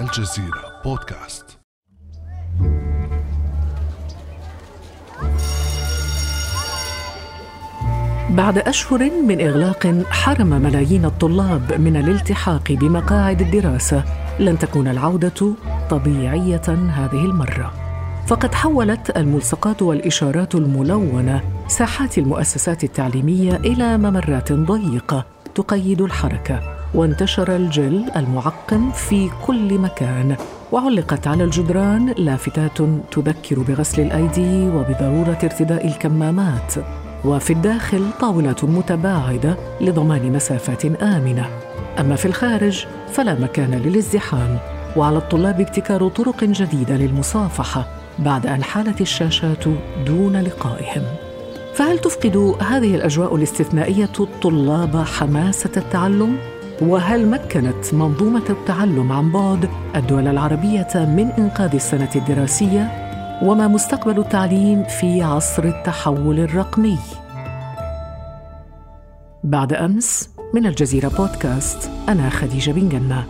الجزيرة بودكاست. بعد أشهر من إغلاق حرم ملايين الطلاب من الالتحاق بمقاعد الدراسة لن تكون العودة طبيعية هذه المرة. فقد حولت الملصقات والإشارات الملونة ساحات المؤسسات التعليمية إلى ممرات ضيقة تقيد الحركة. وانتشر الجل المعقم في كل مكان وعلقت على الجدران لافتات تذكر بغسل الأيدي وبضرورة ارتداء الكمامات. وفي الداخل طاولات متباعدة لضمان مسافات آمنة. أما في الخارج فلا مكان للازدحام وعلى الطلاب ابتكار طرق جديدة للمصافحة بعد أن حالت الشاشات دون لقائهم. فهل تفقد هذه الأجواء الاستثنائية الطلاب حماسة التعلم؟ وهل مكنت منظومة التعلم عن بعد الدول العربية من إنقاذ السنة الدراسية؟ وما مستقبل التعليم في عصر التحول الرقمي؟ بعد أمس من الجزيرة بودكاست أنا خديجة بن جنة.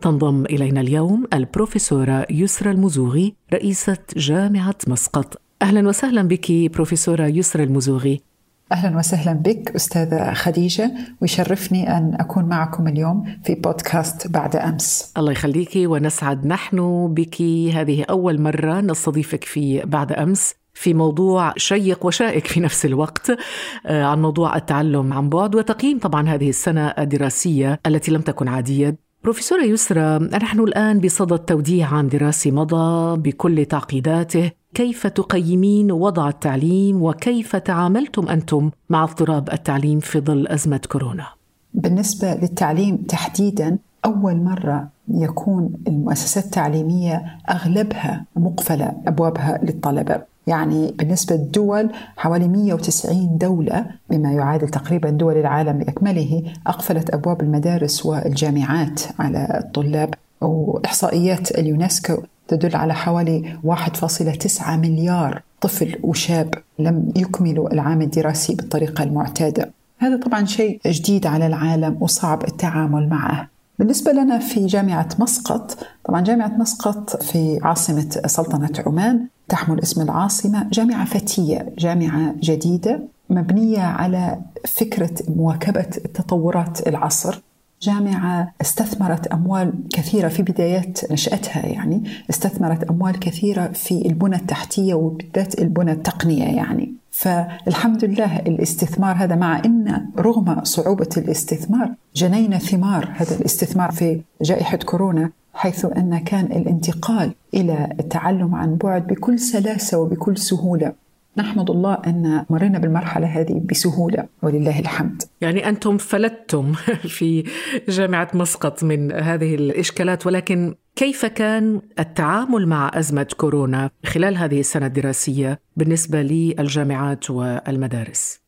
تنضم إلينا اليوم البروفيسورة يسرى المزوغي رئيسة جامعة مسقط. أهلا وسهلا بك بروفيسورة يسرى المزوغي. أهلا وسهلا بك أستاذة خديجة. ويشرفني أن أكون معكم اليوم في بودكاست بعد أمس. الله يخليك ونسعد نحن بك. هذه أول مرة نستضيفك في بعد أمس في موضوع شيق وشائك في نفس الوقت آه، عن موضوع التعلم عن بعد وتقييم طبعا هذه السنة الدراسية التي لم تكن عادية. بروفيسورة يسرى نحن الآن بصدد توديع عام دراسي مضى بكل تعقيداته كيف تقيمين وضع التعليم وكيف تعاملتم أنتم مع اضطراب التعليم في ظل أزمة كورونا؟ بالنسبة للتعليم تحديدا أول مرة يكون المؤسسات التعليمية أغلبها مقفلة أبوابها للطلبة يعني بالنسبة للدول حوالي 190 دولة بما يعادل تقريبا دول العالم بأكمله أقفلت أبواب المدارس والجامعات على الطلاب وإحصائيات اليونسكو تدل على حوالي 1.9 مليار طفل وشاب لم يكملوا العام الدراسي بالطريقة المعتادة. هذا طبعا شيء جديد على العالم وصعب التعامل معه. بالنسبة لنا في جامعة مسقط طبعا جامعة مسقط في عاصمة سلطنة عمان تحمل اسم العاصمة جامعة فتية جامعة جديدة مبنية على فكرة مواكبة تطورات العصر. جامعة استثمرت أموال كثيرة في بدايات نشأتها يعني استثمرت أموال كثيرة في البنى التحتية وبالذات البنى التقنية يعني. فالحمد لله الاستثمار هذا مع إن رغم صعوبة الاستثمار جنينا ثمار هذا الاستثمار في جائحة كورونا حيث أن كان الانتقال إلى التعلم عن بعد بكل سلاسة وبكل سهولة. نحمد الله أن مرينا بالمرحلة هذه بسهولة ولله الحمد يعني أنتم فلتتم في جامعة مسقط من هذه الإشكالات ولكن كيف كان التعامل مع أزمة كورونا خلال هذه السنة الدراسية بالنسبة للجامعات والمدارس؟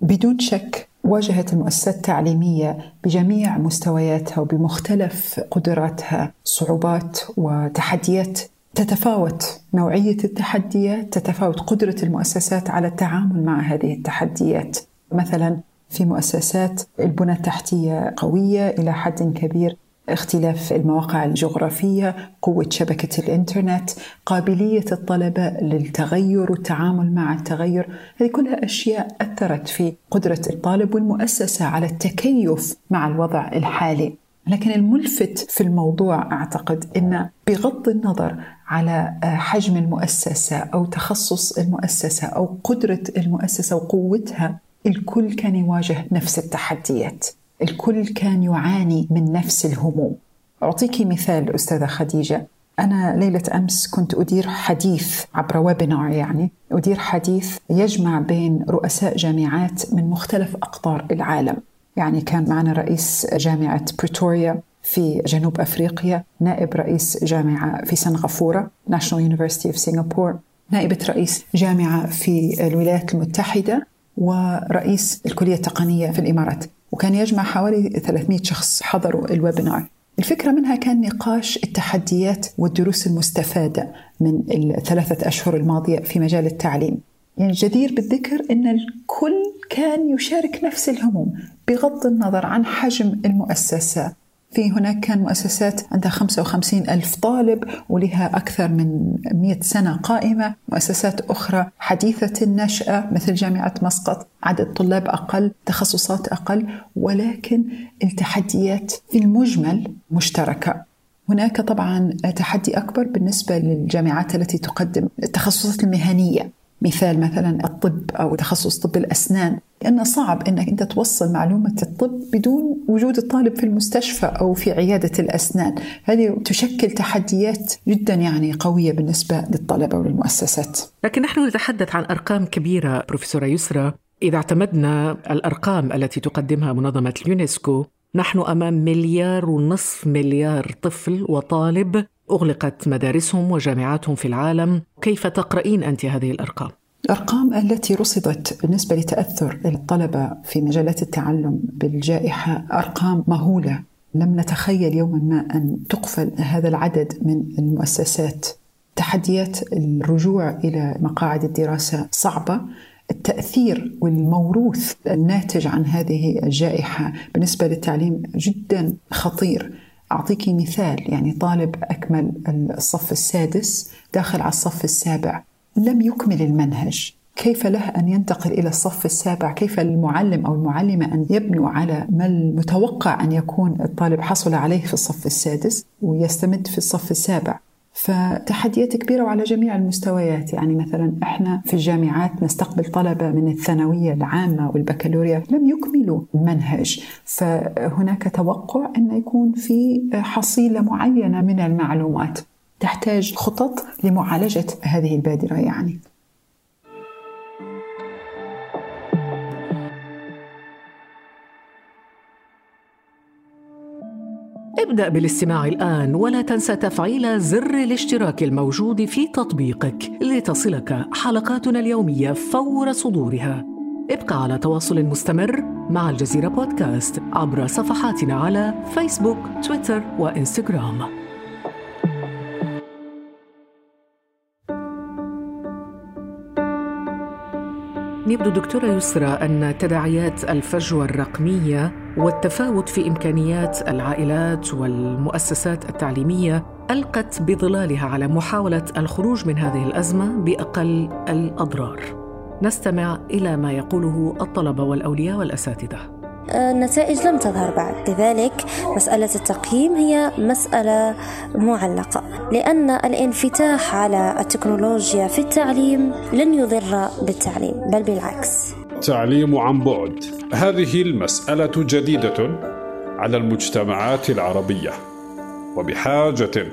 بدون شك واجهت المؤسسات التعليمية بجميع مستوياتها وبمختلف قدراتها صعوبات وتحديات تتفاوت نوعية التحديات تتفاوت قدرة المؤسسات على التعامل مع هذه التحديات مثلا في مؤسسات البنى التحتية قوية إلى حد كبير اختلاف المواقع الجغرافية، قوة شبكة الإنترنت، قابلية الطلبه للتغير والتعامل مع التغير، هذه كلها أشياء أثرت في قدرة الطالب والمؤسسة على التكيف مع الوضع الحالي. لكن الملفت في الموضوع أعتقد إن بغض النظر على حجم المؤسسة أو تخصص المؤسسة أو قدرة المؤسسة وقوتها الكل كان يواجه نفس التحديات. الكل كان يعاني من نفس الهموم. أعطيك مثال أستاذة خديجة. أنا ليلة أمس كنت أدير حديث عبر ويبينار يعني أدير حديث يجمع بين رؤساء جامعات من مختلف أقطار العالم. يعني كان معنا رئيس جامعة بريتوريا في جنوب أفريقيا نائب رئيس جامعة في سنغافورة National University of Singapore نائبة رئيس جامعة في الولايات المتحدة ورئيس الكلية التقنية في الإمارات. وكان يجمع حوالي 300 شخص حضروا الويبينار. الفكرة منها كان نقاش التحديات والدروس المستفادة من الثلاثة أشهر الماضية في مجال التعليم. يعني جدير بالذكر أن الكل كان يشارك نفس الهموم. بغض النظر عن حجم المؤسسة. في هناك كان مؤسسات عندها 55 ألف طالب ولها أكثر من 100 سنة قائمة. مؤسسات أخرى حديثة النشأة مثل جامعة مسقط عدد طلاب أقل تخصصات أقل ولكن التحديات في المجمل مشتركة. هناك طبعا تحدي أكبر بالنسبة للجامعات التي تقدم التخصصات المهنية. مثال مثلا الطب أو تخصص طب الأسنان لأنه صعب إنك أنت توصل معلومة الطب بدون وجود الطالب في المستشفى أو في عيادة الأسنان، هذه تشكل تحديات جدا يعني قوية بالنسبة للطلبة وللمؤسسات. لكن نحن نتحدث عن أرقام كبيرة بروفيسورة يسرى، إذا اعتمدنا الأرقام التي تقدمها منظمة اليونسكو نحن أمام مليار ونصف مليار طفل وطالب أغلقت مدارسهم وجامعاتهم في العالم. كيف تقرأين أنت هذه الأرقام؟ الأرقام التي رصدت بالنسبة لتأثر الطلبة في مجالات التعلم بالجائحة أرقام مهولة. لم نتخيل يوما ما أن تقفل هذا العدد من المؤسسات. تحديات الرجوع إلى مقاعد الدراسة صعبة. التأثير والموروث الناتج عن هذه الجائحة بالنسبة للتعليم جدا خطير. أعطيك مثال يعني طالب أكمل الصف السادس داخل على الصف السابع لم يكمل المنهج. كيف له أن ينتقل إلى الصف السابع؟ كيف المعلم أو المعلمة أن يبنوا على ما المتوقع أن يكون الطالب حصل عليه في الصف السادس ويستمد في الصف السابع؟ فتحديات كبيرة وعلى جميع المستويات. يعني مثلا إحنا في الجامعات نستقبل طلبة من الثانوية العامة والبكالوريا لم يكملوا المنهج. فهناك توقع أن يكون في حصيلة معينة من المعلومات. تحتاج خطط لمعالجة هذه البادرة يعني. ابدأ بالاستماع الآن ولا تنسى تفعيل زر الاشتراك الموجود في تطبيقك لتصلك حلقاتنا اليومية فور صدورها. ابقى على تواصل مستمر مع الجزيرة بودكاست عبر صفحاتنا على فيسبوك، تويتر وإنستغرام. يبدو دكتورة يسرى أن تداعيات الفجوة الرقمية والتفاوت في إمكانيات العائلات والمؤسسات التعليمية ألقت بظلالها على محاولة الخروج من هذه الأزمة بأقل الأضرار. نستمع إلى ما يقوله الطلبة والأولياء والأساتذة. النتائج لم تظهر بعد لذلك مسألة التقييم هي مسألة معلقة لأن الانفتاح على التكنولوجيا في التعليم لن يضر بالتعليم بل بالعكس التعليم عن بعد. هذه المسألة جديدة على المجتمعات العربية. وبحاجة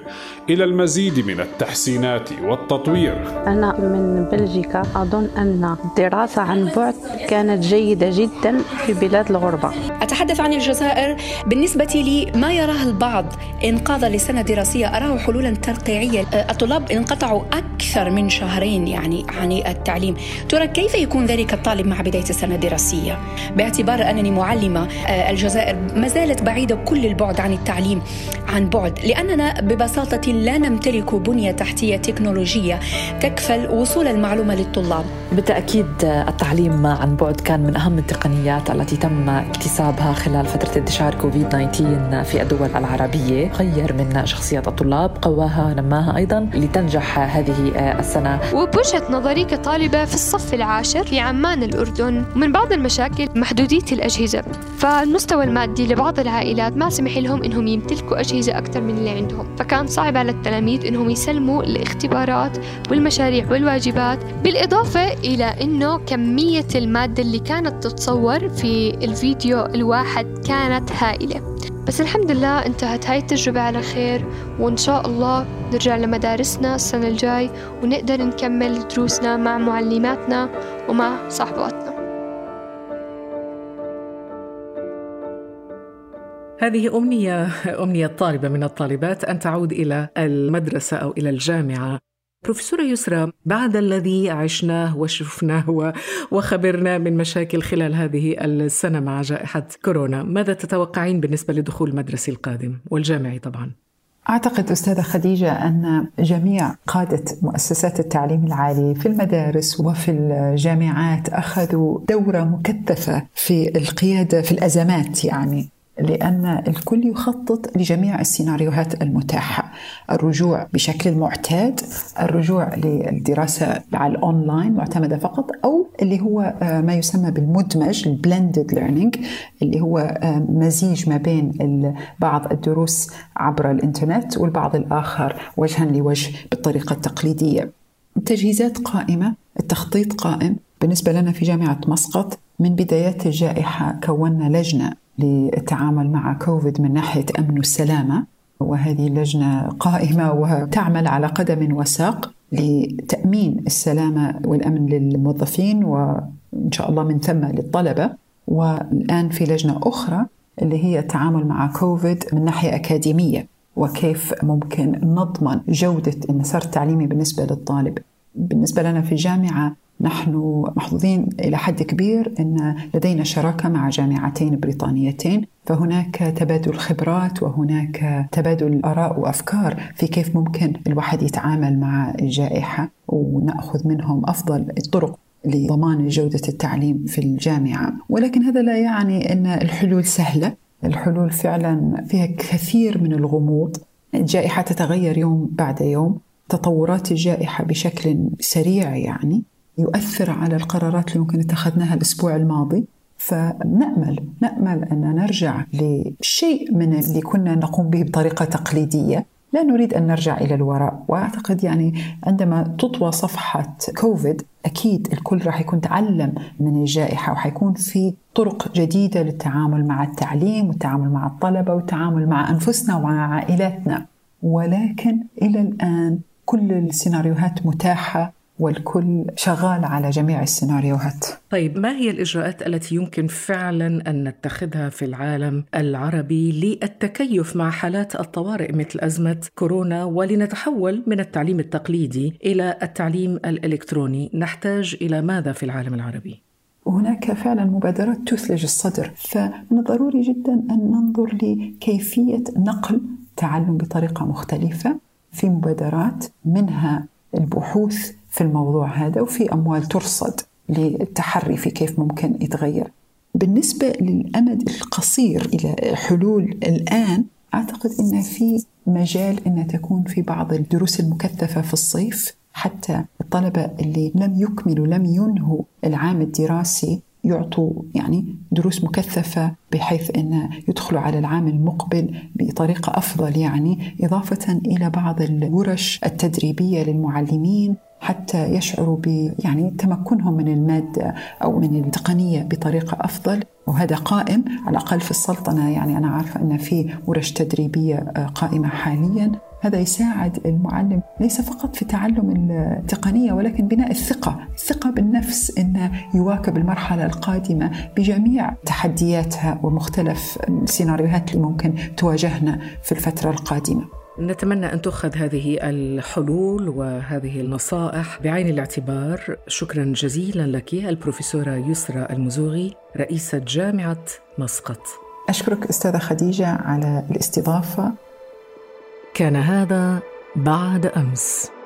إلى المزيد من التحسينات والتطوير. أنا من بلجيكا. أظن أن الدراسة عن بعد كانت جيدة جدا في بلاد الغربة. أتحدث عن الجزائر بالنسبة لي ما يراه البعض. إنقاذا لسنة دراسية أراه حلولا ترقيعية الطلاب انقطعوا أكثر من شهرين يعني عن التعليم. ترى كيف يكون ذلك الطالب مع بداية السنة الدراسية؟ باعتبار أنني معلمة الجزائر ما زالت بعيدة كل البعد عن التعليم عن بعد لأننا ببساطة لا نمتلك بنية تحتية تكنولوجية تكفل وصول المعلومة للطلاب. بالتأكيد التعليم عن بعد كان من أهم التقنيات التي تم اكتسابها خلال فترة انتشار كوفيد 19 في الدول العربية. غير من شخصية الطلاب قواها نماها أيضا لتنجح هذه السنة. وبوجهة نظري كطالبة في الصف العاشر في عمان الأردن من بعض المشاكل محدودية الأجهزة. فالمستوى المادي لبعض العائلات ما سمح لهم إنهم يمتلكوا أجهزة أكثر. من اللي عندهم. فكان صعب على التلاميذ إنهم يسلموا الاختبارات والمشاريع والواجبات بالإضافة إلى أنه كمية المادة اللي كانت تتصور في الفيديو الواحد كانت هائلة. بس الحمد لله انتهت هاي التجربة على خير وإن شاء الله نرجع لمدارسنا السنة الجاي ونقدر نكمل دروسنا مع معلماتنا ومع صاحباتنا. هذه أمنية أمنية طالبة من الطالبات أن تعود إلى المدرسة أو إلى الجامعة بروفيسورة يسرى بعد الذي عشناه وشفناه وخبرنا من مشاكل خلال هذه السنة مع جائحة كورونا ماذا تتوقعين بالنسبة لدخول المدرسي القادم والجامعي طبعا؟ أعتقد أستاذة خديجة أن جميع قادة مؤسسات التعليم العالي في المدارس وفي الجامعات أخذوا دورة مكثفة في القيادة في الأزمات يعني لأن الكل يخطط لجميع السيناريوهات المتاحة. الرجوع بشكل معتاد الرجوع للدراسة على الأونلاين معتمدة فقط أو اللي هو آه، ما يسمى بالمدمج ال blended learning اللي هو آه، مزيج ما بين بعض الدروس عبر الإنترنت والبعض الآخر وجها لوجه بالطريقة التقليدية. التجهيزات قائمة التخطيط قائم. بالنسبة لنا في جامعة مسقط من بدايات الجائحة كونا لجنة. للتعامل مع كوفيد من ناحية أمن والسلامة. وهذه اللجنه قائمة وتعمل على قدم وساق لتأمين السلامة والأمن للموظفين وإن شاء الله من ثم للطلبة. والآن في لجنة أخرى اللي هي التعامل مع كوفيد من ناحية أكاديمية. وكيف ممكن نضمن جودة المسار التعليمي بالنسبة للطالب. بالنسبة لنا في الجامعة نحن محظوظين إلى حد كبير أن لدينا شراكة مع جامعتين بريطانيتين فهناك تبادل خبرات وهناك تبادل آراء وأفكار في كيف ممكن الواحد يتعامل مع الجائحة ونأخذ منهم أفضل الطرق لضمان جودة التعليم في الجامعة، ولكن هذا لا يعني أن الحلول سهلة، الحلول فعلا فيها كثير من الغموض، الجائحة تتغير يوم بعد يوم، تطورات الجائحة بشكل سريع يعني. يؤثر على القرارات اللي ممكن اتخذناها الأسبوع الماضي. فنأمل نأمل أن نرجع لشيء من اللي كنا نقوم به بطريقة تقليدية. لا نريد أن نرجع إلى الوراء. وأعتقد يعني عندما تطوى صفحة كوفيد أكيد الكل راح يكون تعلم من الجائحة وحيكون في طرق جديدة للتعامل مع التعليم والتعامل مع الطلبة والتعامل مع أنفسنا ومع عائلاتنا. ولكن إلى الآن كل السيناريوهات متاحة. والكل شغال على جميع السيناريوهات. طيب ما هي الإجراءات التي يمكن فعلا أن نتخذها في العالم العربي للتكيف مع حالات الطوارئ مثل أزمة كورونا؟ ولنتحول من التعليم التقليدي إلى التعليم الإلكتروني. نحتاج إلى ماذا في العالم العربي؟ هناك فعلا مبادرات تثلج الصدر فمن الضروري جدا أن ننظر لكيفية نقل تعلم بطريقة مختلفة في مبادرات منها البحوث في الموضوع هذا وفي أموال ترصد للتحري في كيف ممكن يتغير. بالنسبة للأمد القصير إلى حلول الآن أعتقد أن في مجال أن تكون في بعض الدروس المكثفة في الصيف حتى الطلبة اللي لم يكملوا لم ينهوا العام الدراسي يعطوا يعني دروس مكثفة بحيث أن يدخلوا على العام المقبل بطريقة أفضل يعني إضافة إلى بعض الورش التدريبية للمعلمين. حتى يشعروا ب يعني تمكنهم من المادة أو من التقنية بطريقة أفضل. وهذا قائم على الأقل في السلطنة. يعني أنا عارفة أن في ورش تدريبية آه، قائمة حاليا. هذا يساعد المعلم ليس فقط في تعلم التقنية ولكن بناء الثقة، الثقة بالنفس انه يواكب المرحلة القادمة بجميع تحدياتها ومختلف السيناريوهات اللي ممكن تواجهنا في الفترة القادمة. نتمنى أن تؤخذ هذه الحلول وهذه النصائح بعين الاعتبار. شكرا جزيلا لك البروفيسورة يسرى المزوغي رئيسة جامعة مسقط. أشكرك أستاذة خديجة على الاستضافة. كان هذا بعد أمس.